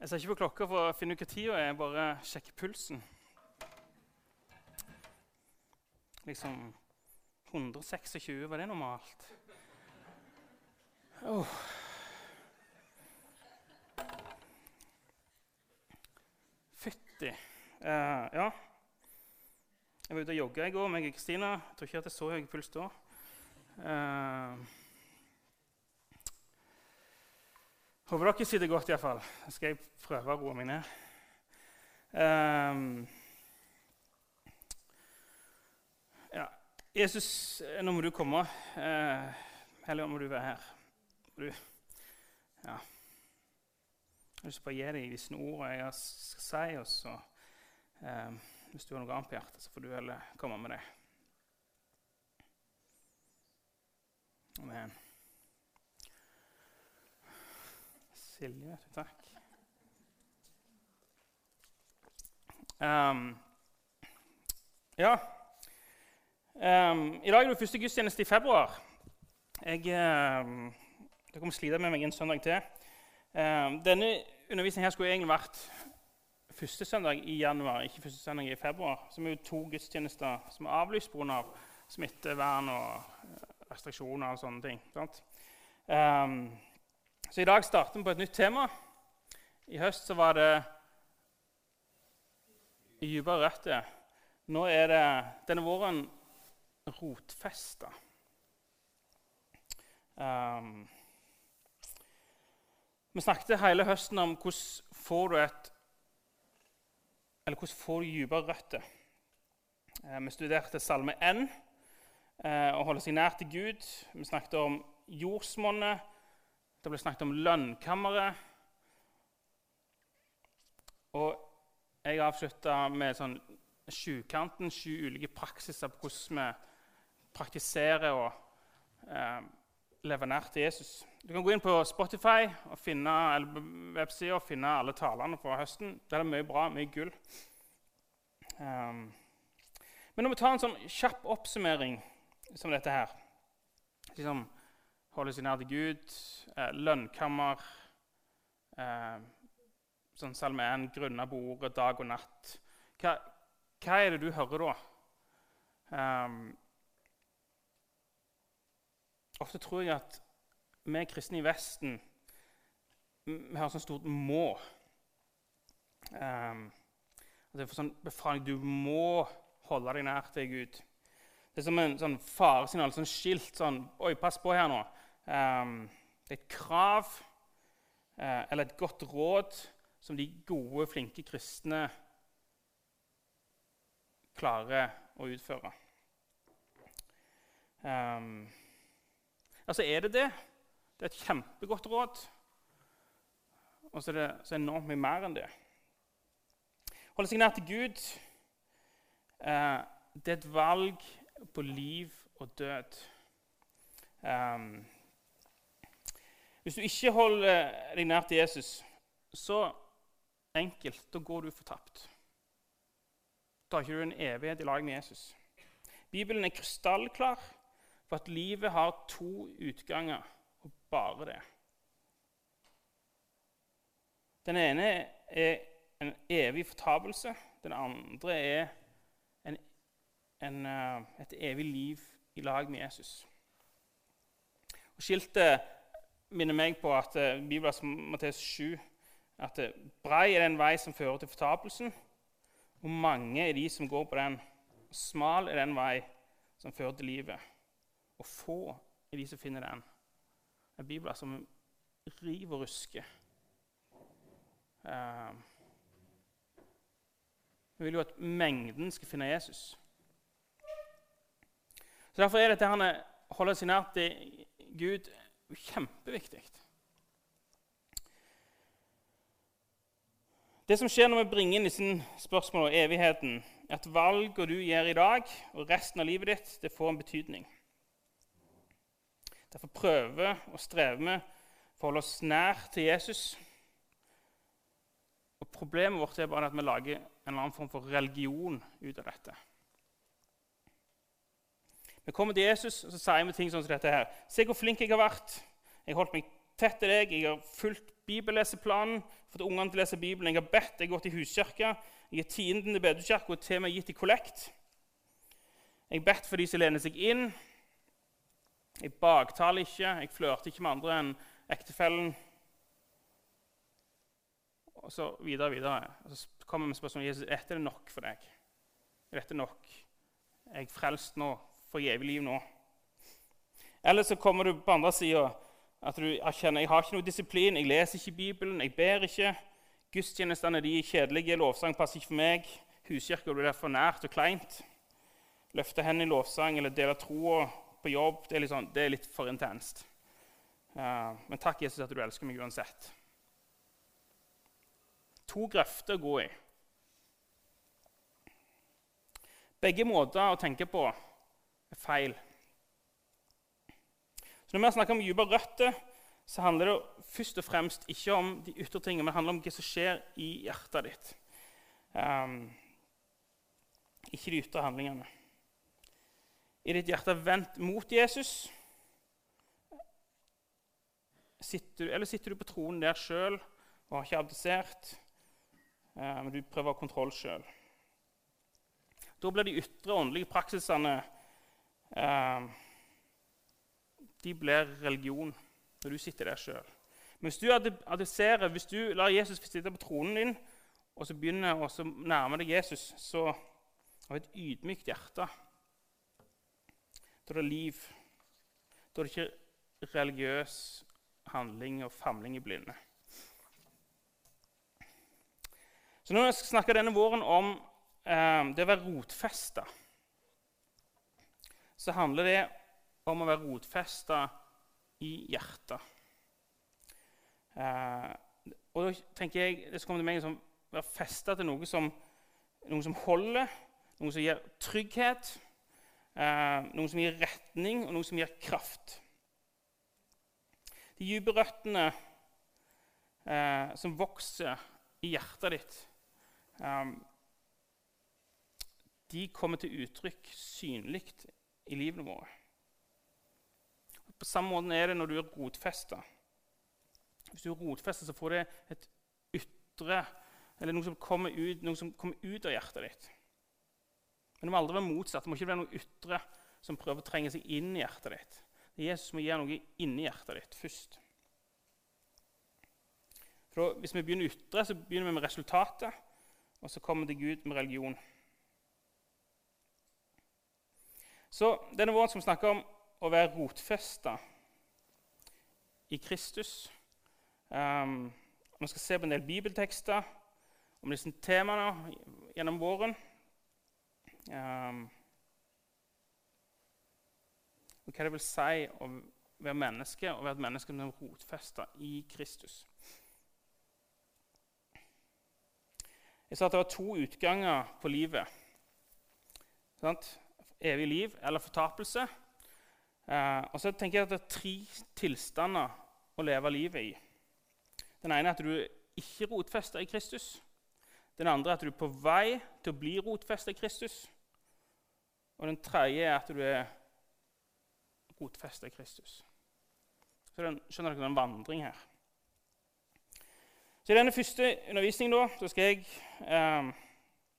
Jeg ser ikke på klokka for å finne ut hva tida er. Bare sjekker pulsen. Liksom 126, var det normalt? Oh. Fytti. Uh, ja. Jeg var ute og jogga i går med Kristina. Jeg tror ikke at jeg så høy puls da. Uh, Håper dere sitter godt, iallfall. Skal jeg prøve å roe meg ned. Um, ja. Jesus, nå må du komme. Uh, må du være her. Du, ja. Jeg til å gi deg disse ordene jeg skal si, og så um, Hvis du har noe annet på hjertet, så får du heller komme med det. Amen. Silje, vet. Takk. Um, ja um, I dag er det første gudstjeneste i februar. Jeg, um, det kommer slite med meg en søndag til. denne undervisningen her skulle egentlig vært første søndag i januar, ikke første søndag i februar. Så er har to gudstjenester som er avlyst pga. Av smittevern og eh, restriksjoner og sånne ting. Sant? Um, så i dag starter vi på et nytt tema. I høst så var det dypere røtter. Nå er det denne våren rotfesta. Um, vi snakket hele høsten om hvordan får du et eller hvordan får du dypere røtter. Uh, vi studerte Salme N uh, og holde seg nær til Gud. Vi snakket om jordsmonnet det ble snakket om lønnkammeret. Og jeg avslutta med sånn sjukanten, sju ulike praksiser på hvordan vi praktiserer og eh, lever nært til Jesus. Du kan gå inn på Spotify og finne, websida og finne alle talene fra høsten. Der er det mye bra, mye gull. Um, men når vi tar en sånn kjapp oppsummering som dette her liksom, holde seg nær til Gud, eh, lønnkammer eh, Sånn Salme 1, grunna på dag og natt. Hva, hva, er det du hører da? Um, ofte tror jeg at vi kristne i Vesten vi har sånn stort 'må'. Um, det er for sånn befaling du må holde deg nær til Gud. Det er som en sånn faresignal, sånn skilt sånn Oi, pass på her nå. Um, et krav uh, eller et godt råd som de gode, flinke kristne klarer å utføre. Um, altså er det det. Det er et kjempegodt råd. Og så er det så enormt mye mer enn det. Holde seg nær til Gud uh, det er et valg på liv og død. Um, hvis du ikke holder deg nær til Jesus, så enkelt, da går du fortapt. Da har ikke du en evighet i lag med Jesus. Bibelen er krystallklar for at livet har to utganger, og bare det. Den ene er en evig fortapelse. Den andre er en, en, eh, et evig liv i lag med Jesus. Og Skiltet minner meg på at uh, Bibelen som Matteus 7 at uh, brei er den vei som fører til fortapelsen, og mange er de som går på den. Smal er den vei som fører til livet, og få er de som finner den. Det er Bibelen som river og rusker. Uh, vi vil jo at mengden skal finne Jesus. Så Derfor er dette å holde seg nært til Gud kjempeviktig. Det som skjer når vi bringer inn disse spørsmålene og evigheten, er at valgene du gjør i dag og resten av livet ditt, det får en betydning. Derfor prøver og strever vi å holde oss nær til Jesus. Og Problemet vårt er bare at vi lager en eller annen form for religion ut av dette. Vi kommer til Jesus og så sier vi ting sånn som dette her. Se hvor flink jeg har vært. Jeg har holdt meg tett til deg. Jeg har fulgt bibelleseplanen, fått ungene til å lese Bibelen. Jeg har bedt, jeg har gått i huskirka, jeg har tienden til bedekirka og til med gitt i kollekt. Jeg har bedt for de som lener seg inn. Jeg baktaler ikke, jeg flørter ikke med andre enn ektefellen. Og så videre og videre. Og så kommer vi med spørsmålet Jesus, er dette nok for deg. Er dette nok? Er jeg frelst nå? Får evig liv nå? Eller så kommer du på andre sida at du erkjenner jeg har ikke noe disiplin, jeg leser ikke Bibelen, jeg ber ikke. Gudstjenestene de kjedelige, lovsang passer ikke for meg. Huskirka blir derfor nært og kleint. Løfte hendene i lovsang eller dele troa på jobb det er, litt sånn, det er litt for intenst. Uh, men takk, Jesus, at du elsker meg uansett. To grøfter å gå i. Begge måter å tenke på er feil. Så Når vi snakker om dype røtter, så handler det først og fremst ikke om de ytre tingene, men det handler om hva som skjer i hjertet ditt. Um, ikke de ytre handlingene. I ditt hjerte vendt mot Jesus? Sitter, eller sitter du på tronen der sjøl og har ikke abdisert, men men du prøver å ha kontroll sjøl? Da blir de ytre åndelige praksisene de blir religion når du sitter der sjøl. Hvis du adresserer, hvis du lar Jesus sitte på tronen din, og så begynner å nærme deg Jesus, så av et ydmykt hjerte Da er det liv. Da er det ikke religiøs handling og famling i blinde. Så Nå skal jeg snakke denne våren om eh, det å være rotfesta, så handler det om å være rotfesta i hjertet. Eh, og da tenker jeg, Det kommer til meg som være festa til noe som, noe som, holder, noe som gir trygghet, eh, noe som gir retning, og noe som gir kraft. De dype røttene eh, som vokser i hjertet ditt, eh, de kommer til uttrykk synlig i livene våre. På samme måte er det når du er rotfesta. Hvis du er rotfesta, så får det et ytre Eller noe som kommer ut, noe som kommer ut av hjertet ditt. Men det må aldri være motsatt. Det må ikke være noe ytre som prøver å trenge seg inn i hjertet ditt. Det er Jesus som må gjøre noe inni hjertet ditt først. For da, Hvis vi begynner ytre, så begynner vi med resultatet, og så kommer det Gud med religion. Så denne våren som snakker om å være rotfesta i Kristus. Um, skal se på en del bibeltekster om disse temaene gjennom våren. Um, og hva det vil si å være menneske og være et menneske som er rotfesta i Kristus. Jeg sa at det var to utganger på livet. Sant? Evig liv eller fortapelse. Eh, og så tenker jeg at det er tre tilstander å leve livet i. Den ene er at du er ikke rotfesta i Kristus. Den andre er at du er på vei til å bli rotfesta i Kristus. Og den tredje er at du er rotfesta i Kristus. Så den, skjønner dere, er vandring her. Så I denne første undervisningen da, så skal jeg, eh,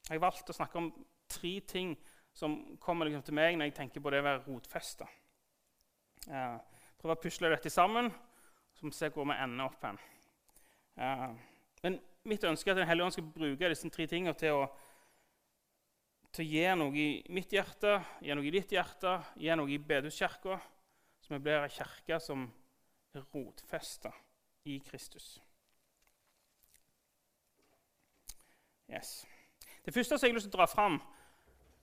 jeg har valgt å snakke om tre ting som kommer liksom til meg når jeg tenker på det å være rotfesta. Eh, prøve å pusle dette sammen, så vi ser hvor vi ender opp hen. Eh, men mitt ønske er at Den hellige ånd skal bruke disse tre tingene til å, til å gi noe i mitt hjerte, gi noe i ditt hjerte, gi noe i bedehuskirka, så vi blir ei kirke som er rotfesta i Kristus. Yes. Det første som jeg har lyst til å dra fram,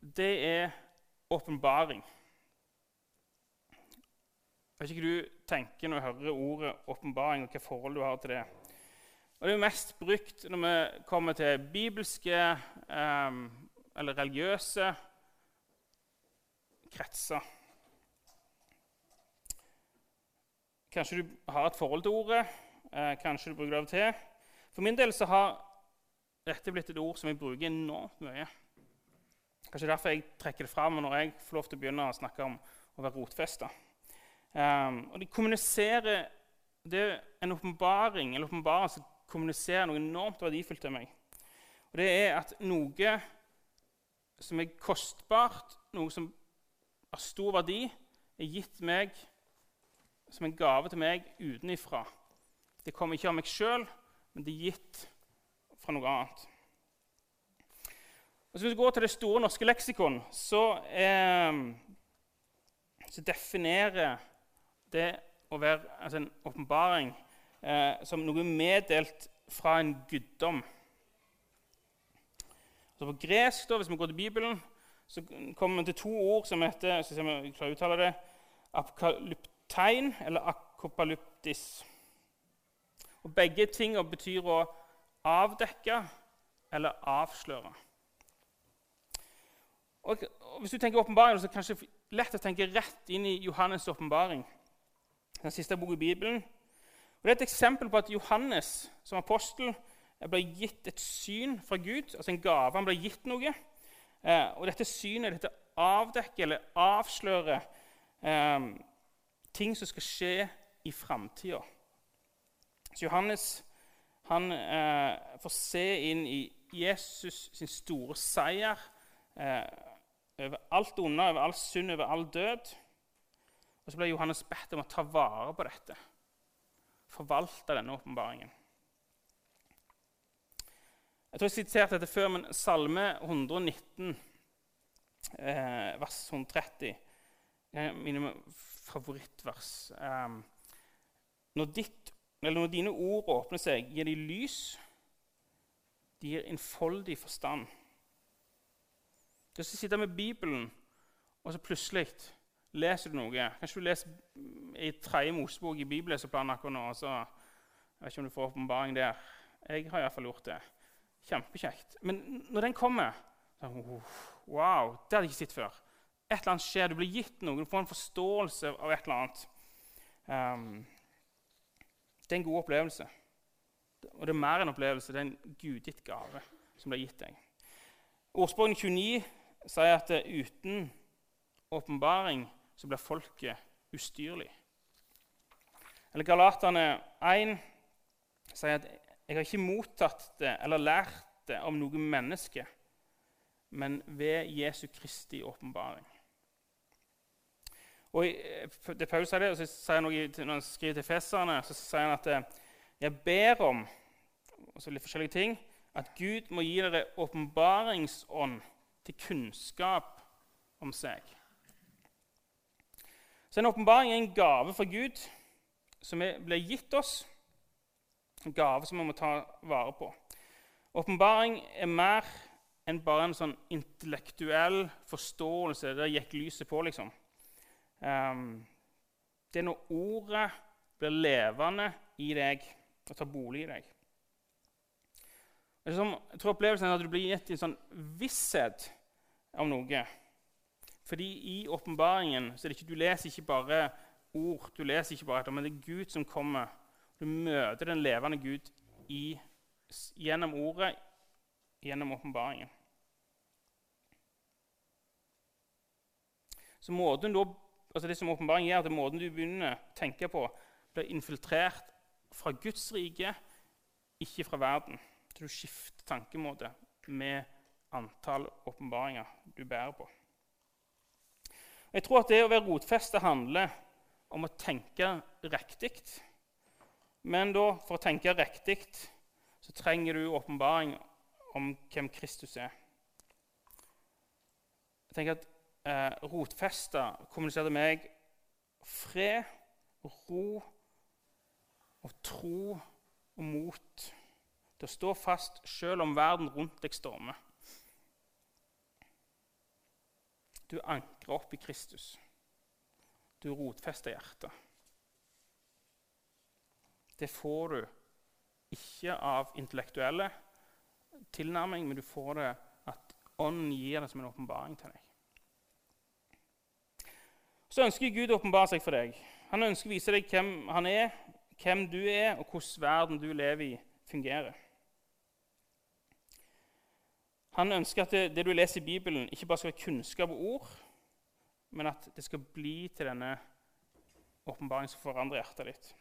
det er åpenbaring. Jeg vet ikke hva du tenker når du hører ordet åpenbaring, og hvilket forhold du har til det. Og Det er mest brukt når vi kommer til bibelske eh, eller religiøse kretser. Kanskje du har et forhold til ordet, eh, kanskje du bruker det av og til. For min del så har dette blitt et ord som jeg bruker enormt mye. Kanskje derfor jeg trekker det fram når jeg får lov til å begynne å snakke om å være rotfesta. Um, og de kommuniserer Det er en åpenbaring som kommuniserer noe enormt verdifullt til meg. Og Det er at noe som er kostbart, noe som har stor verdi, er gitt meg som en gave til meg utenifra. Det kommer ikke av meg sjøl, men det er gitt fra noe annet. Og så Hvis vi går til Det store norske leksikon, så, eh, så definerer det å være altså en åpenbaring eh, som noe meddelt fra en guddom. Så På gresk, da, hvis vi går til Bibelen, så kommer vi til to ord som heter så jeg klarer å uttale det, apokalyptein eller akopalyptis. Og Begge tingene betyr å avdekke eller avsløre. Og, Hvis du tenker åpenbaring, så er det kanskje lett å tenke rett inn i Johannes' åpenbaring. Den siste boka i Bibelen. Og Det er et eksempel på at Johannes som apostel ble gitt et syn fra Gud, altså en gave. Han ble gitt noe. Eh, og dette synet dette avdekker eller avslører eh, ting som skal skje i framtida. Johannes han eh, får se inn i Jesus sin store seier eh, over alt onde, over all synd, over all død. Og så ble Johannes bedt om å ta vare på dette, forvalte denne åpenbaringen. Jeg tror jeg siterte dette før, men Salme 119, eh, vers 130, er mine favorittvers. Eh, når, ditt, når, dine ord åpner seg, gir de lys. De gir innfoldig forstand. Du skal sitte med Bibelen, og så plutselig leser du noe. Kanskje du leser i tredje Mosebok i bibelleseplanen akkurat nå. så Jeg vet ikke om du får åpenbaring der. Jeg har iallfall gjort det. Kjempekjekt. Men når den kommer så, Wow, det hadde jeg ikke sett før. Et eller annet skjer. Du blir gitt noe. Du får en forståelse av et eller annet. Um, det er en god opplevelse. Og det er mer enn opplevelse. Det er en gudgitt gave som blir gitt deg. Ordspråken 29 sier at uten åpenbaring så blir folket ustyrlig. Eller Galaterne 1 sier at 'jeg har ikke mottatt det eller lært det om noe menneske', men ved Jesu Kristi åpenbaring. Og det Paul sier det, og så sier han noe, Når han skriver til feserne, så sier han at 'jeg ber om' og så litt forskjellige ting, at Gud må gi dere åpenbaringsånd til kunnskap om seg. Så En åpenbaring er en gave fra Gud som ble gitt oss. En gave som vi må ta vare på. Åpenbaring er mer enn bare en sånn intellektuell forståelse. Der gikk lyset på, liksom. Um, det er når ordet blir levende i deg og tar bolig i deg. Som, jeg tror opplevelsen er at du blir gitt en sånn visshet om noe. Fordi i åpenbaringen så er det ikke, du leser ikke bare ord, du leser ikke bare etter, men det er Gud som kommer. Du møter den levende Gud i, gjennom ordet, gjennom åpenbaringen. Så måten da, altså Det som åpenbaringen gjør, er måten du begynner å tenke på, blir infiltrert fra Guds rike, ikke fra verden til du skifter tankemåte med antall åpenbaringer du bærer på. Jeg tror at det å være rotfesta handler om å tenke riktig. Men da, for å tenke riktig så trenger du åpenbaring om hvem Kristus er. Jeg tenker at eh, Rotfesta kommuniserer til meg fred, ro og tro og mot til å stå fast selv om verden rundt deg stormer. Du ankrer opp i Kristus. Du rotfester hjertet. Det får du ikke av intellektuelle tilnærming, men du får det at Ånden gir det som en åpenbaring til deg. Så ønsker Gud å åpenbare seg for deg. Han ønsker å vise deg hvem han er, hvem du er, og hvordan verden du lever i, fungerer. Han ønsker at det, det, du leser i Bibelen, ikke bare skal være kunnskap og ord, men at det skal bli til denne åpenbaringen som forandrer hjertet ditt.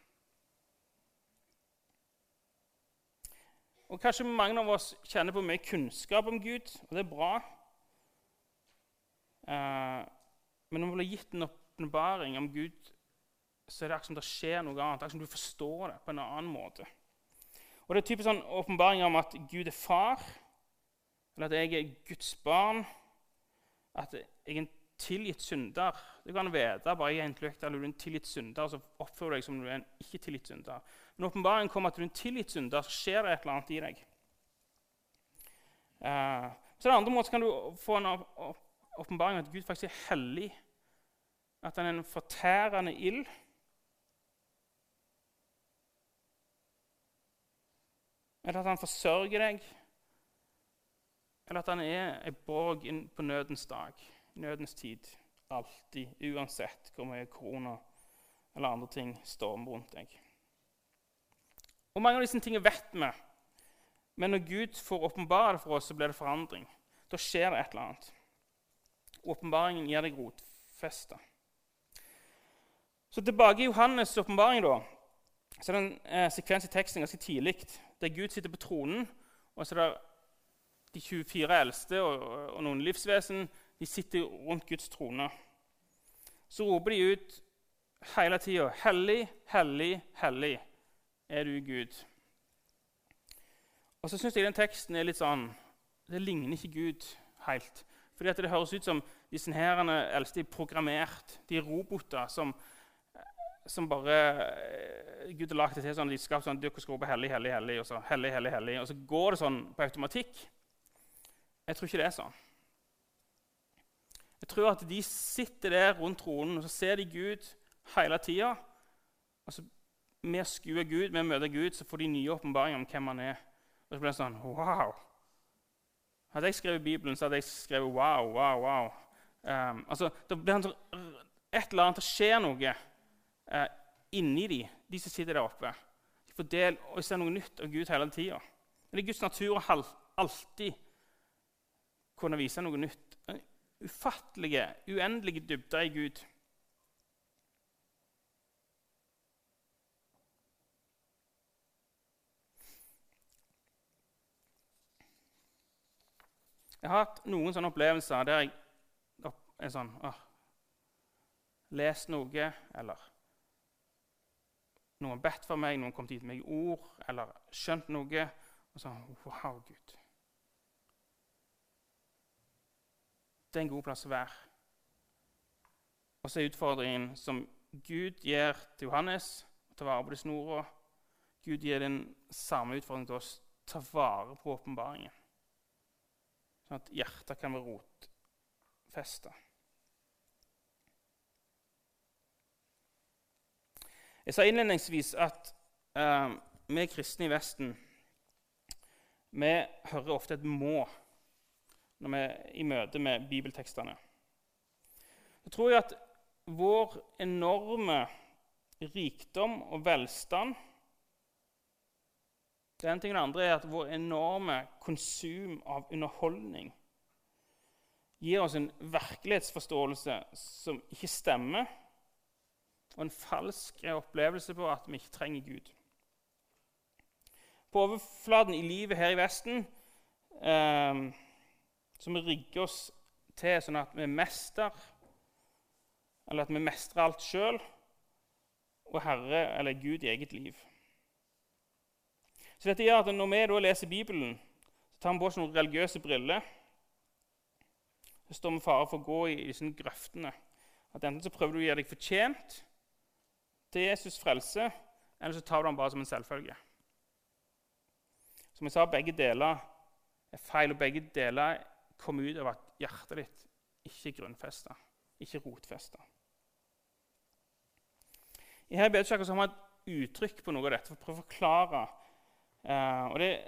Og Kanskje mange av oss kjenner på mye kunnskap om Gud, og det er bra. Eh, men når vi blir gitt en åpenbaring om Gud, så er det akkurat som det skjer noe annet. Akkurat som du forstår det på en annen måte. Og Det er typisk sånn åpenbaring om at Gud er far eller at jeg er Guds barn, at jeg er en tilgitt synder. Du kan vite bare jeg er kløkt, eller du er en tilgitt synder, så oppfører du deg som du er en ikke tilgitt synder. Når åpenbaringen kommer at du er en tilgitt synder, så skjer det et eller annet i deg. Uh, så den andre måten kan du få en åpenbaring av at Gud faktisk er hellig. At han er en fortærende ild. Eller at han forsørger deg. Eller at han er ei borg på nødens dag, nødens tid. Alltid, uansett hvor mye korona eller andre ting stormer rundt deg. Og Mange av disse tingene vet vi, men når Gud får åpenbare det for oss, så blir det forandring. Da skjer det et eller annet. Åpenbaringen gir deg rotfeste. Så tilbake i Johannes' åpenbaring, da, så er det en eh, sekvens i teksten ganske tidlig der Gud sitter på tronen, og så er det de 24 eldste og, og noen livsvesen de sitter rundt Guds trone. Så roper de ut hele tida 'Hellig, hellig, hellig er du Gud'. Og så syns jeg den teksten er litt sånn Det ligner ikke Gud helt. Fordi at det høres ut som disse herrene eldste er programmert. De er roboter som, som bare eh, Gud har lagd det til sånn de skal sånn, dere hellig, hellig, hellig, og så hellig, hellig, hellig. Og så går det sånn på automatikk. Jeg tror ikke det er sånn. Jeg tror at de sitter der rundt tronen og så ser de Gud hele tida. Med å skue Gud, med å møte Gud, så får de nye åpenbaringer om hvem han er. Og så blir det sånn Wow! Hadde jeg skrevet Bibelen, så hadde jeg skrevet wow, wow, wow. Um, altså, det blir et eller annet, det skjer noe uh, inni de, de som sitter der oppe. De får del og ser noe nytt av Gud hele tida. Det er Guds natur å alltid kunne vise noe nytt. Ufattelige, uendelige dybder i Gud. Jeg har hatt noen sånne opplevelser der jeg er sånn åh, Lest noe, eller noen bedt for meg, noen kom til meg ord, eller skjønt noe. Og så Wow, Gud. Det er en god plass å være. Og så er utfordringen som Gud gir til Johannes, å ta vare på de snora. Gud gir den samme utfordringen til oss, ta vare på åpenbaringen sånn at hjertet kan være rotfesta. Jeg sa innledningsvis at uh, vi kristne i Vesten vi hører ofte et 'må' vi er i møte med bibeltekstene. Jeg tror at vår enorme rikdom og velstand det ene ting, det andre er at vår enorme konsum av underholdning gir oss en virkelighetsforståelse som ikke stemmer, og en falsk opplevelse på at vi ikke trenger Gud. På overflaten i livet her i Vesten eh, så vi rigger oss til sånn at vi mester, eller at vi mestrer alt sjøl, og Herre eller Gud i eget liv. Så dette gjør at Når vi da leser Bibelen, så tar vi på oss noen religiøse briller. Så står vi i fare for å gå i disse grøftene. At Enten så prøver du å gjøre deg fortjent til Jesus' frelse, eller så tar du ham bare som en selvfølge. Som jeg sa, begge deler er feil, og begge deler kommer ut av at hjertet ditt ikke er grunnfesta, ikke rotfesta. I her bedekirka har vi et uttrykk på noe av dette for å prøve å forklare Eh, og det,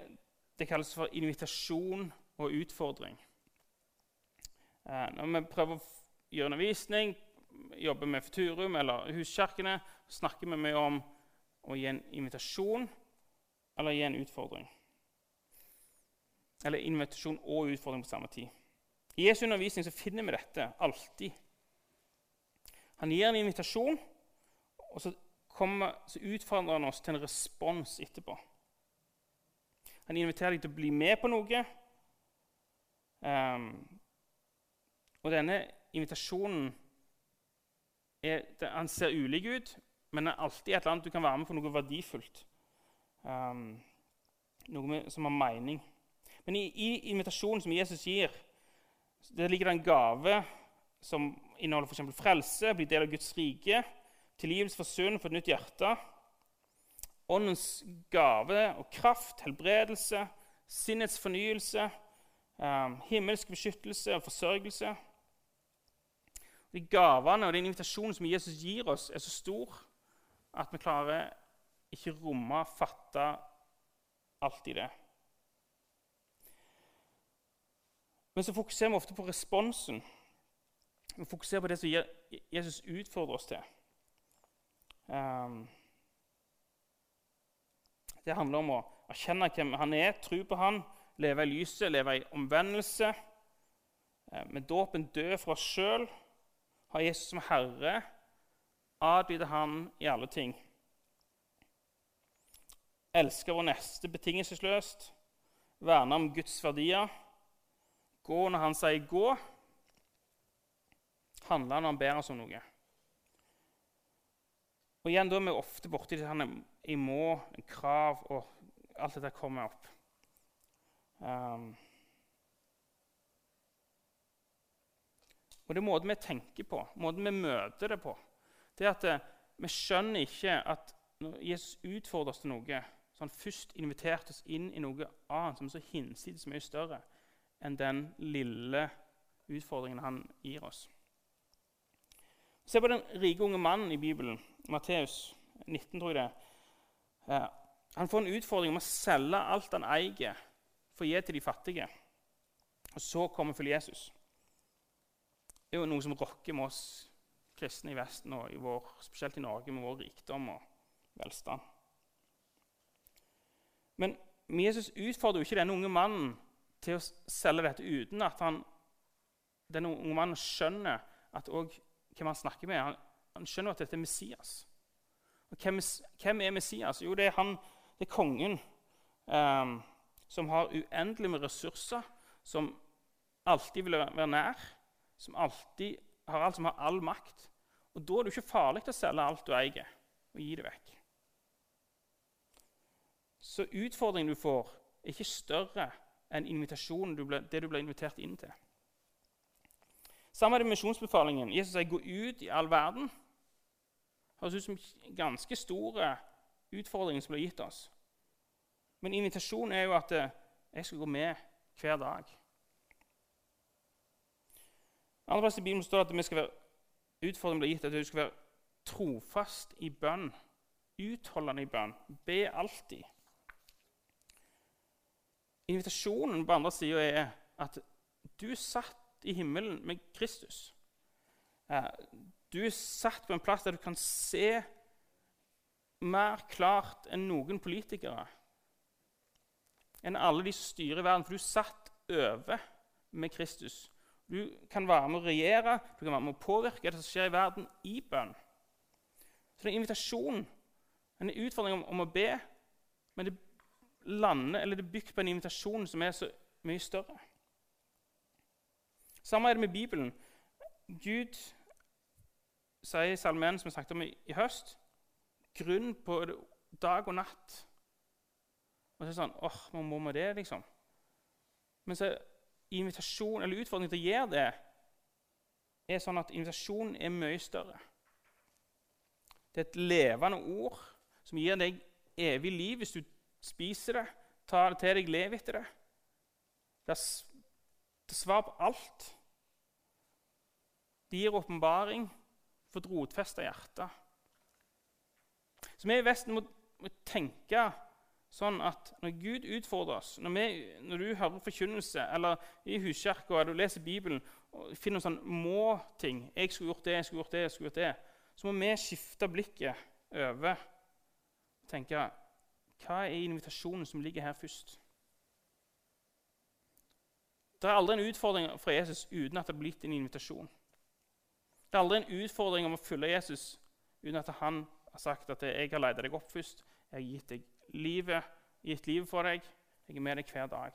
det, kalles for invitasjon og utfordring. Eh, når vi prøver å gjøre undervisning, jobber med Futurum eller huskirkene, snakker vi mye om å gi en invitasjon eller gi en utfordring. Eller invitasjon og utfordring på samme tid. I Jesu undervisning så finner vi dette alltid. Han gir en invitasjon, og så, kommer, så utfordrer han oss til en respons etterpå. Han inviterer deg til å bli med på noe. Um, og denne invitasjonen er, Han ser ulik ut, men er alltid et eller annet du kan være med på noe verdifullt. Um, noe med, som har mening. Men i, i, invitasjonen som Jesus gir, der ligger det en gave som inneholder f.eks. frelse, bli del av Guds rike, tilgivelse for synd, for et nytt hjerte. Åndens gave og kraft, helbredelse, sinnets fornyelse, eh, himmelsk beskyttelse og forsørgelse. De gavene og den invitasjonen som Jesus gir oss, er så stor at vi klarer ikke romme, fatte alt i det. Men så fokuserer vi ofte på responsen. Vi fokuserer på det som Jesus utfordrer oss til. Um, det handler om å erkjenne hvem han er, tro på han, leve i lyset, leve i omvendelse. Uh, med dåpen dø for oss sjøl, ha Jesus som Herre, adlyde Han i alle ting. Elske vår neste betingelsesløst, verne om Guds verdier, gå når Han sier 'gå', handler når Han ber oss om noe. Og igjen, Da er vi ofte borti det her i må, krav og alt dette kommer opp. Um, og det er måten vi tenker på, måten vi møter det på. Det er at eh, Vi skjønner ikke at når Jesus utfordrer oss til noe, så han først inviterte oss inn i noe annet som er så hinsides mye større enn den lille utfordringen han gir oss. Se på den rike unge mannen i Bibelen, Matteus 19, tror jeg det. Eh, han får en utfordring om å selge alt han eier, for å gi til de fattige. Og så kommer følge Jesus. Det er jo noe som rokker med oss kristne i Vesten, og i vår, spesielt i Norge, med vår rikdom og velstand. Men Jesus utfordrer jo ikke denne unge mannen til å selge dette uten at han, denne unge mannen skjønner at også, hvem han snakker med. Han, han, skjønner at dette er Messias. Og hvem, hvem er Messias? Jo, det er han, det er kongen um, som har uendelig med ressurser, som alltid vil være nær, som alltid har alt som har all makt. Og Da er det jo ikke farlig å selge alt du eier, og gi det vekk. Så utfordringen du får, er ikke større du ble, det du ble invitert inn til. Samme det med misjonsbefalingen. Jesus sier 'gå ut i all verden'. Høres ut som ganske store utfordringer som ble gitt oss. Men invitasjonen er jo at eh, jeg skal gå med hver dag. Andre plass i Bibelen står det at vi skal være, utfordringen ble gitt at du skal være trofast i bønn, utholdende i bønn, be alltid. Invitasjonen på andre sida er at du satt i himmelen med Kristus. Du satt på en plass der du kan se mer klart enn noen politikere. Enn alle de som styrer verden, for du satt over med Kristus. Du kan være med å regjere, du kan være med å påvirke det som skjer i verden, i bønn. Så det er en invitasjon, en utfordring om å be, men det lander, eller det er bygd på en invitasjon som er så mye større. Samme er det med Bibelen. Gud sier i salmen som vi snakket om i, høst, grunn på dag og natt. Og så er det sånn åh, må, må vi det, liksom? Men så invitasjon, eller utfordringen til å gjøre det er sånn at invitasjonen er mye større. Det er et levende ord som gir deg evig liv hvis du spiser det, tar det til deg, lever etter det. Det er, svar på alt. Det gir åpenbaring for et rotfesta hjerte. Så vi i Vesten må, må, tenke sånn at når Gud utfordrer oss, når, vi, når du hører forkynnelse eller i huskirka eller du leser Bibelen og finner sånn må-ting 'Jeg skulle gjort det, jeg skulle gjort det, jeg skulle gjort det' Så må vi skifte blikket over og tenke hva er invitasjonen som ligger her først? Det er aldri en utfordring fra Jesus uten at det er blitt en invitasjon. Det er aldri en utfordring om å følge Jesus uten at han har sagt at 'jeg har leid deg opp først', 'jeg har gitt deg livet, gitt livet for deg', Jeg er med deg hver dag.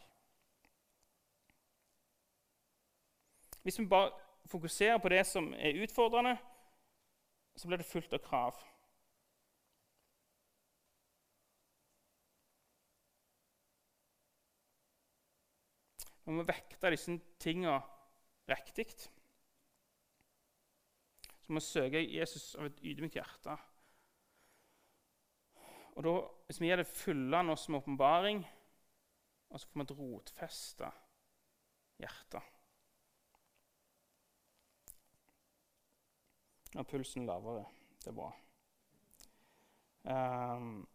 Hvis vi bare fokuserer på det som er utfordrende, så blir det fullt av krav. Vi må vekte disse tingene riktig. Så må vi søke Jesus av et ydmykt hjerte. Og da, Hvis vi gir det fylle oss med åpenbaring, så får vi et rotfesta hjerte er pulsen lavere. Det er bra. Um,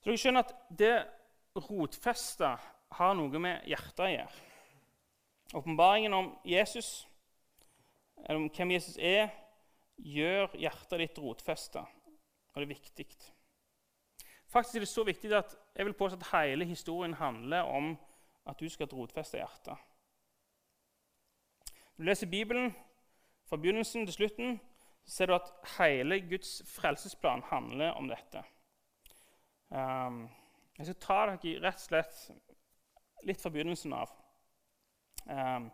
så dere skjønner at det rotfesta har noe med hjertet å gjøre. Åpenbaringen om Jesus, eller om hvem Jesus er, gjør hjertet ditt rotfesta. Og det er viktig. Faktisk er det så viktig at jeg vil påstå at hele historien handler om at du skal rotfeste hjertet. Når du leser Bibelen fra begynnelsen til slutten, ser du at hele Guds frelsesplan handler om dette. Um, jeg skal ta dere rett og slett litt fra begynnelsen av. Um,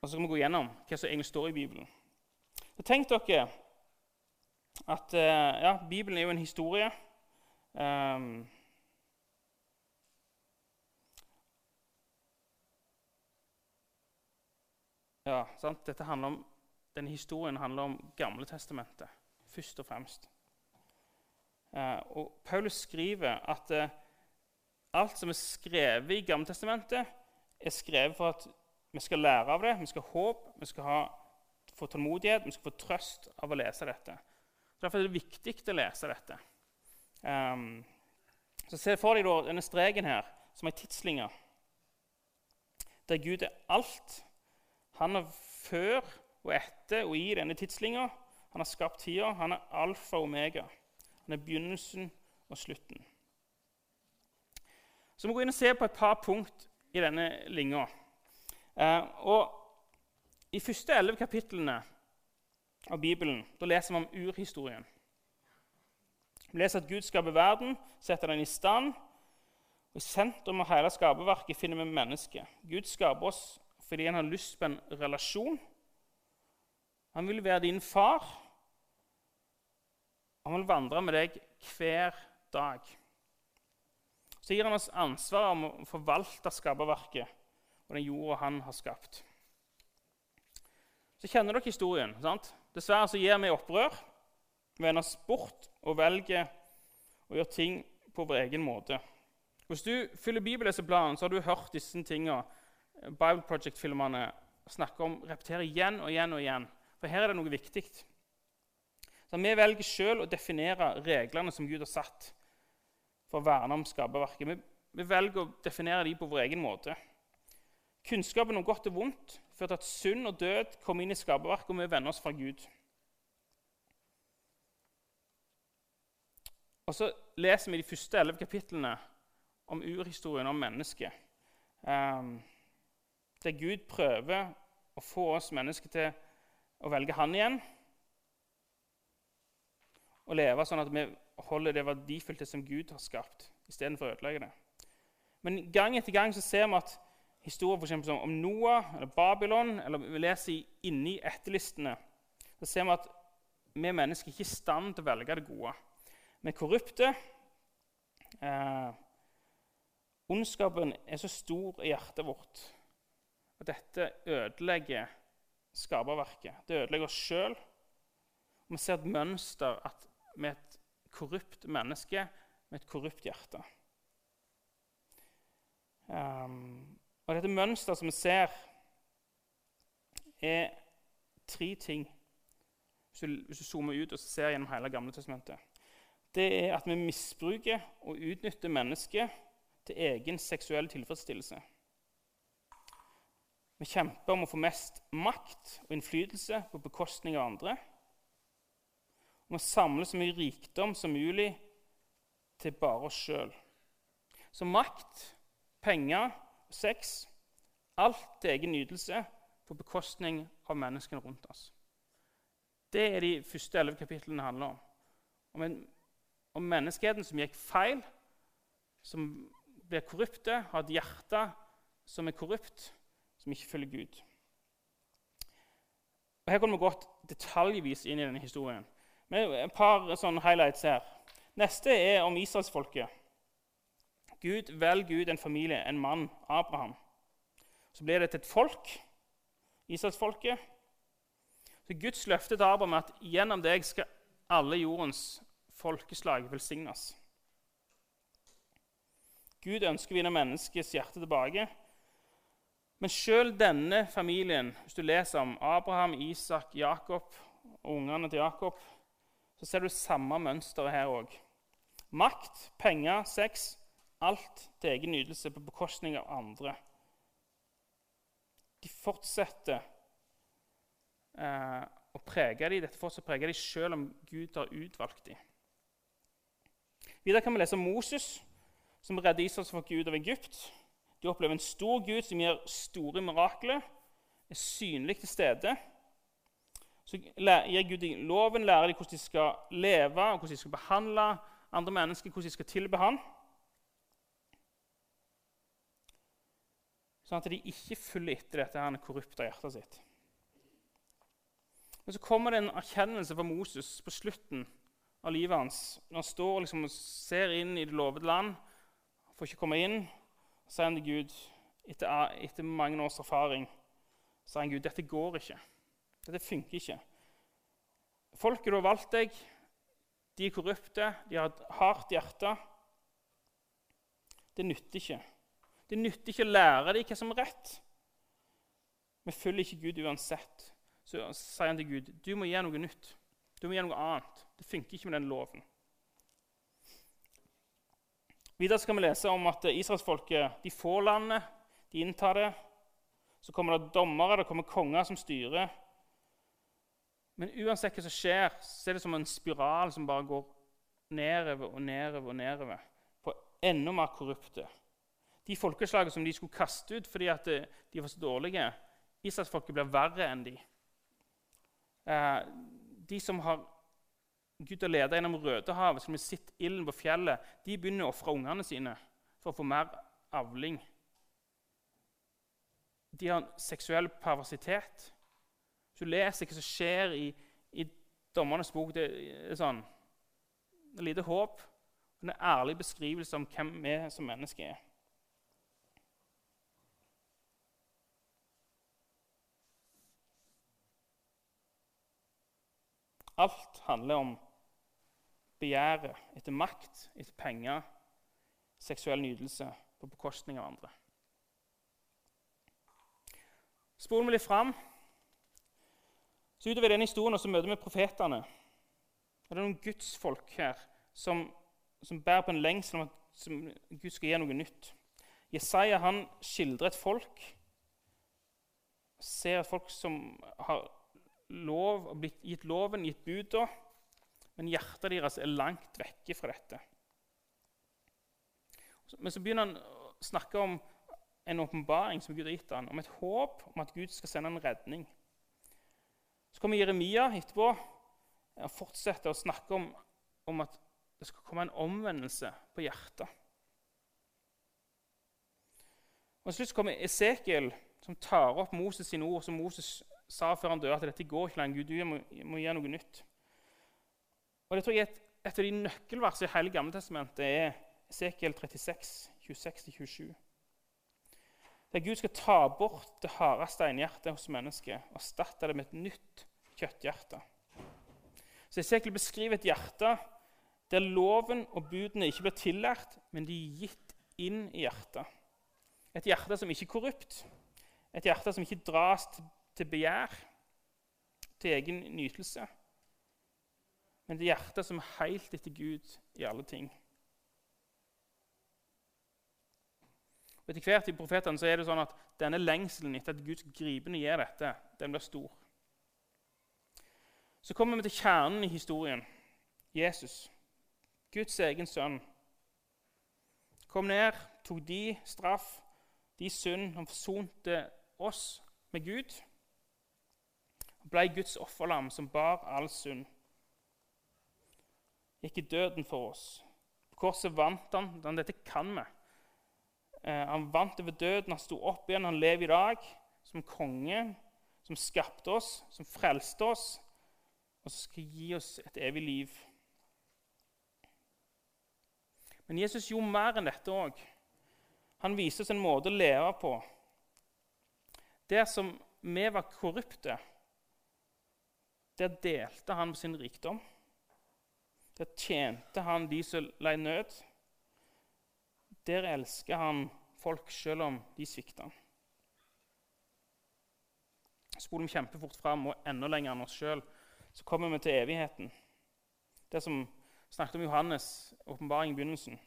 og så skal vi gå gjennom hva som egentlig står i Bibelen. Så Tenk dere at uh, ja, Bibelen er jo en historie. Um, ja, sant? Dette handler om, Denne historien handler om Gamle testamentet først og fremst. Uh, og Paulus skriver at uh, alt som er skrevet i Gammeltestamentet, er skrevet for at vi skal lære av det, vi skal ha håp, vi skal ha, få tålmodighet, vi skal få trøst av å lese dette. Derfor er det viktig å lese dette. Um, så Se for deg da, denne streken her som ei tidslinje. Der Gud er alt. Han er før og etter og i denne tidslinja. Han har skapt tida. Han er alfa og omega. Han er begynnelsen og slutten. Så vi må gå inn og se på et par punkt i denne linja. Eh, I første elleve kapitlene av Bibelen da leser vi om urhistorien. Vi leser at Gud skaper verden, setter den i stand. og I sentrum av hele skaperverket finner vi mennesket. Gud skaper oss fordi han har lyst på en relasjon. Han vil være din far. Han vil vandre med deg hver dag så gir han oss ansvar om å forvalte skaperverket og den jorda han har skapt. Så kjenner dere historien. sant? Dessverre så gir vi opprør. Vender oss bort og velger å gjøre ting på vår egen måte. Hvis du fyller bibelleseplanen, så har du hørt disse tingene Bible Project-filmene snakker om, repetere igjen og igjen og igjen. For her er det noe viktig. Så Vi velger sjøl å definere reglene som Gud har satt for å verne om skaperverket. Vi, vi, velger å definere de på vår egen måte. Kunnskapen om godt og vondt førte til at synd og død kom inn i skaperverket, og vi vender oss fra Gud. Og Så leser vi de første elleve kapitlene om urhistorien om mennesket. Um, der Gud prøver å få oss mennesker til å velge Han igjen. Og leve sånn at vi holder det verdifulle som Gud har skapt, istedenfor å ødelegge det. Men gang etter gang så ser vi at historier for eksempel, om Noah eller Babylon, eller vi leser inni etterlistene, så ser vi at vi mennesker ikke er i stand til å velge det gode. Vi er korrupte. Eh, ondskapen er så stor i hjertet vårt at dette ødelegger skaperverket. Det ødelegger oss sjøl. Vi ser et mønster at vi er et korrupt menneske med et korrupt hjerte. Um, og Dette mønsteret som vi ser, er tre ting hvis du, hvis du zoomer ut og ser gjennom hele Gamle testamentet. Det er at vi misbruker og utnytter mennesket til egen seksuell tilfredsstillelse. Vi kjemper om å få mest makt og innflytelse på bekostning av andre om å samle så mye rikdom som mulig til bare oss sjøl. Så makt, penger sex alt til egen nytelse på bekostning av menneskene rundt oss. Det er de første elleve kapitlene handler om. Om en om menneskeheten som gikk feil, som blir korrupte, har et hjerte som er korrupt, som ikke følger Gud. Og Her kommer vi godt detaljvis inn i denne historien. Men Et par sånne highlights her. Neste er om israelsfolket. Gud velger ut en familie, en mann, Abraham. Så blir det til et folk, israelsfolket. Så Guds løfte til Abraham er at gjennom deg skal alle jordens folkeslag velsignes. Gud ønsker å vinne menneskets hjerte tilbake. Men sjøl denne familien, hvis du leser om Abraham, Isak, Jakob og ungene til Jakob, så ser du samme mønsteret her òg. Makt, penger, sex alt til egen nytelse på bekostning av andre. De fortsetter eh, å prege dem. Dette fortsetter å prege dem selv om Gud har utvalgt dem. Videre kan vi lese om Moses som redder israelsfolket ut av Egypt. De opplever en stor Gud som gjør store mirakler, er synlig til stede. Så gir Gud loven, lærer dem hvordan de skal leve, og hvordan de skal behandle andre mennesker, hvordan de skal tilbe ham. Sånn at de ikke følger etter dette her korrupte hjertet sitt. Men så kommer det en erkjennelse fra Moses på slutten av livet hans. Når han står liksom og ser inn i det lovede land får ikke komme inn. Sier han til Gud, etter, etter mange års erfaring, sier han Gud, dette går ikke. Dette funker ikke. Folket du har valgt deg, de er korrupte, de har et hardt hjerte. Det nytter ikke. Det nytter ikke å lære dem hva som er rett. Vi følger ikke Gud uansett. Så sier han til Gud, du må gjøre noe nytt. Du må gjøre noe annet. Det funker ikke med den loven. Videre skal vi lese om at israelsfolket de får landet, de inntar det. Så kommer det dommere, det kommer konger som styrer. Men uansett hva som skjer, så er det som en spiral som bare går nedover og nedover og nedover. På enda mer korrupte. De folkeslagene som de skulle kaste ut fordi de var så dårlige Israelsfolket blir verre enn de. Eh, de som har Gud har ledet gjennom Rødehavet, som har sett ilden på fjellet, de begynner å ofre ungene sine for å få mer avling. De har seksuell perversitet. Hvis du leser hva som skjer i, i Dommernes bok, det er sånn Det er lite håp. En ærlig beskrivelse om hvem vi som mennesker er. Alt handler om begjæret etter makt, etter penger, seksuell nytelse på bekostning av andre. Spol vi litt fram, så utover denne historien så møter vi profetene. Og Det er noen gudsfolk her som, som bærer på en lengsel om at Gud skal gjøre noe nytt. Jesaja han skildrer et folk. Ser et folk som har lov, blitt gitt loven, gitt buda, men hjertet deres er langt vekke fra dette. Men så begynner han å snakke om en åpenbaring som Gud har gitt ham, om et håp om at Gud skal sende en redning. Så kommer Jeremia etterpå og fortsetter å snakke om, om at det skal komme en omvendelse på hjertet. Og Til slutt kommer Esekiel, som tar opp Moses sine ord, som Moses sa før han døde, at dette går ikke lenger. Gud, du må, må gjøre noe nytt. Og det tror jeg Et, et av de nøkkelversene i hele Gamletestamentet er Esekiel 36, 26-27. Der Gud skal ta bort det harde steinhjertet hos mennesket og erstatte det med et nytt kjøtthjerte. Så Esekiel beskriver et hjerte der loven og budene ikke blir tillært, men de er gitt inn i hjertet. Et hjerte som ikke er korrupt, et hjerte som ikke dras til begjær, til egen nytelse men det hjertet som er helt etter Gud i alle ting. Og Etter hvert i profetene så er det sånn at denne lengselen etter at Gud gripende gjøre dette, den blir stor. Så kommer vi til kjernen i historien. Jesus, Guds egen sønn, kom ned, tok de straff, de synd. Han forsonte oss med Gud. Han ble Guds offerlam som bar all synd. gikk i døden for oss. På korset vant han. Dette kan vi. Eh, han vant over døden, han sto opp igjen, han lever i dag som konge, som skapte oss, som frelste oss, og som skal gi oss et evig liv. Men Jesus gjorde mer enn dette òg. Han viste oss en måte å leve på. Der som vi var korrupte, der delte han sin rikdom. Der tjente han de som lei nød. Der elsker han folk selv om de svikter. Spoler vi kjempefort fram og enda lenger enn oss sjøl, så kommer vi til evigheten. Det som snakket om Johannes' åpenbaring i begynnelsen.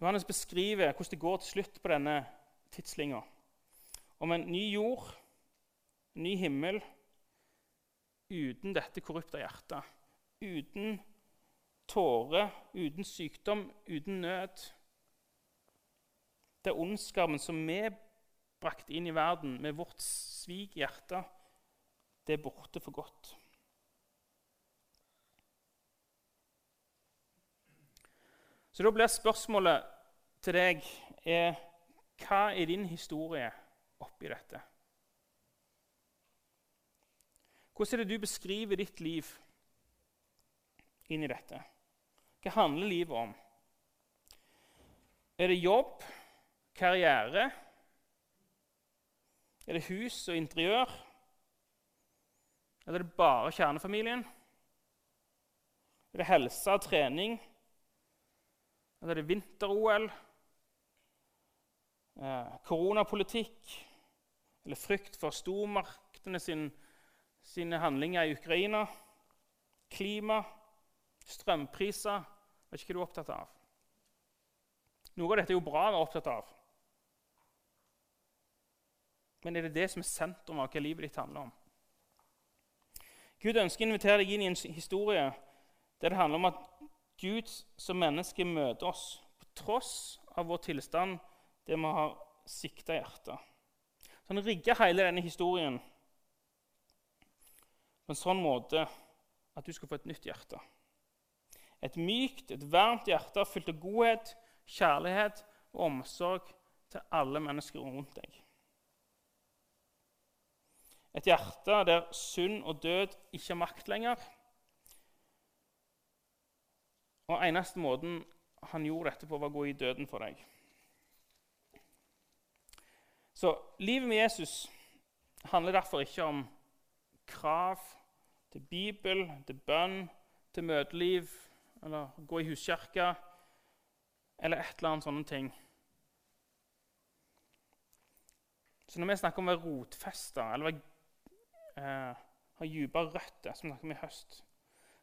Johannes beskriver hvordan det går til slutt på denne tidslinga. Om en ny jord, en ny himmel, uten dette korrupte hjertet. Uten tårer, uten sykdom, uten nød. Det er ondskapen som vi brakte inn i verden med vårt svik hjerte, det er borte for godt. Så da blir spørsmålet til deg er, hva er din historie oppi dette? Hvordan er det du beskriver ditt liv inn i dette? Hva handler livet om? Er det jobb, karriere? Er det hus og interiør? Eller er det bare kjernefamilien? Er det helse og trening? Eller er det vinter-OL? Eh, koronapolitikk? Eller frykt for stormaktene sin, sine handlinger i Ukraina? Klima? Strømpriser Vet ikke hva du er opptatt av. Noe av dette er jo bra å være opptatt av. Men er det det som er sentrum av hva livet ditt handler om? Gud ønsker å invitere deg inn i en historie der det handler om at Gud som menneske møter oss på tross av vår tilstand, det vi har sikta hjertet. Så han rigger hele denne historien på en sånn måte at du skal få et nytt hjerte. Et mykt, et varmt hjerte fylt av godhet, kjærlighet og omsorg til alle mennesker rundt deg. Et hjerte der synd og død ikke har makt lenger. Og eneste måten han gjorde dette på, var å gå i døden for deg. Så livet med Jesus handler derfor ikke om krav til Bibel, til bønn, til møteliv eller gå i huskirka, eller et eller annet sånne ting. Så når vi snakker om å være rotfesta eller eh, ha dype røtter, som vi snakker om i høst,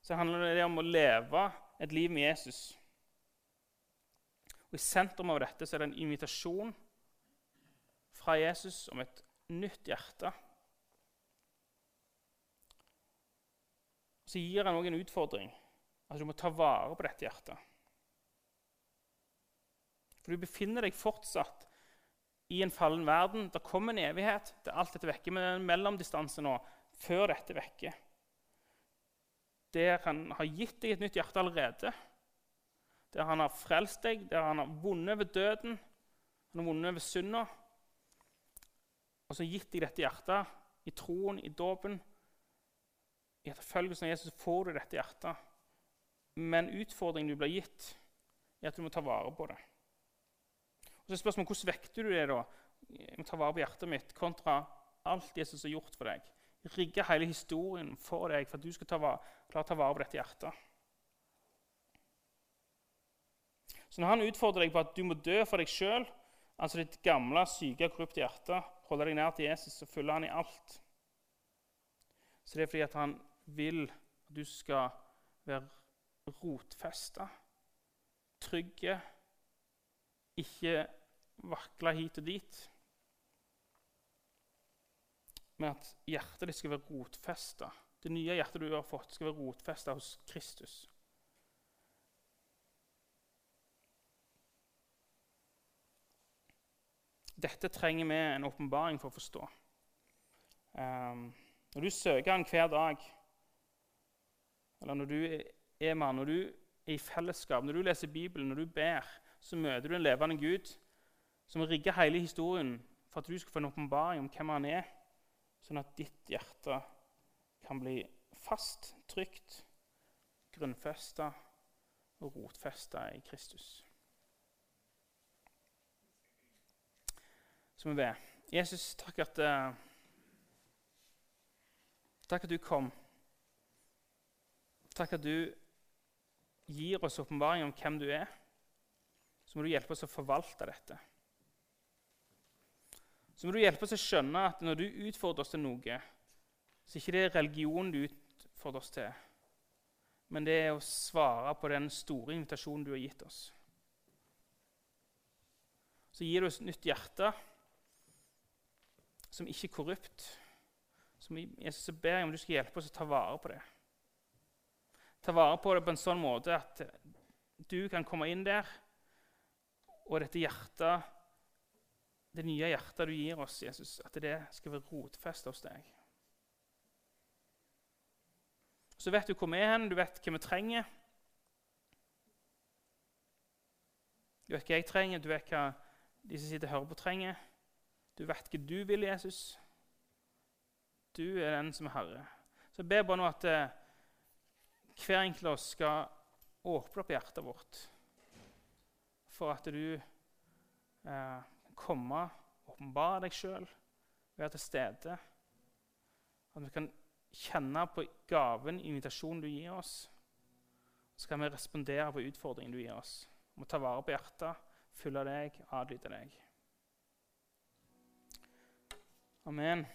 så handler det om å leve et liv med Jesus. Og I sentrum av dette så er det en invitasjon fra Jesus om et nytt hjerte. Så gir han òg en utfordring. Altså, du må ta vare på dette hjertet. For du befinner deg fortsatt i en fallen verden. Det kommer en evighet. Det er alt dette vekker, men det er en mellomdistanse nå før dette vekker. Der han har gitt deg et nytt hjerte allerede. Der han har frelst deg, der han har vunnet over døden, han har vunnet over synda. Og så gitt deg dette hjertet i troen, i dåpen. I etterfølgelsen av Jesus får du dette hjertet. Men utfordringen du blir gitt, er at du må ta vare på det. Og så er spørsmålet, Hvordan vekter du det da? Jeg må ta vare på hjertet mitt kontra alt Jesus har gjort for deg. Rigge hele historien for deg for at du skal ta vare, klare å ta vare på dette hjertet. Så når han utfordrer deg på at du må dø for deg sjøl, altså ditt gamle, syke, korrupte hjerte, holde deg nær til Jesus og følge han i alt, så det er fordi at han vil at du skal være rotfesta, trygge, ikke vakle hit og dit. Men at hjertet ditt skal være rotfesta. Det nye hjertet du har fått, skal være rotfesta hos Kristus. Dette trenger vi en åpenbaring for å forstå. Um, når du søker Han hver dag, eller når du er man Når du er i fellesskap, når du leser Bibelen, når du ber, så møter du en levende Gud som rigger hele historien for at du skal få en åpenbaring om hvem han er, sånn at ditt hjerte kan bli fast, trygt, grunnfesta og rotfesta i Kristus. Så må vi be. Jesus, takk at, uh, takk at du kom. Takk at du gir oss åpenbaring om hvem du er. Så må du hjelpe oss å forvalte dette. Så må du hjelpe oss å skjønne at når du utfordrer oss til noe, så er ikke det religion du utfordrer oss til, men det er å svare på den store invitasjonen du har gitt oss. Så gir du oss et nytt hjerte som ikke er korrupt. Som Jesus ber om du skal hjelpe oss å ta vare på det. Ta vare på det på en sånn måte at du kan komme inn der, og dette hjertet, det nye hjertet du gir oss, Jesus, at det skal være rotfestet hos deg. Så vet du hvor vi er hen, du vet hva vi trenger. Du vet hva jeg trenger, du vet hva de som sitter og hører på, trenger. Du vet hva du vil, Jesus. Du er den som er herre. Så jeg ber bare nå at eh, hver enkelt av oss skal åpne opp hjertet vårt for at du eh, kommer, komme og åpenbare deg sjøl, være til stede. At vi kan kjenne på gaven, invitasjonen du gir oss. Så kan vi respondere på utfordringen du gir oss. Vi må ta vare på hjertet, følge deg, adlyde deg. Amen.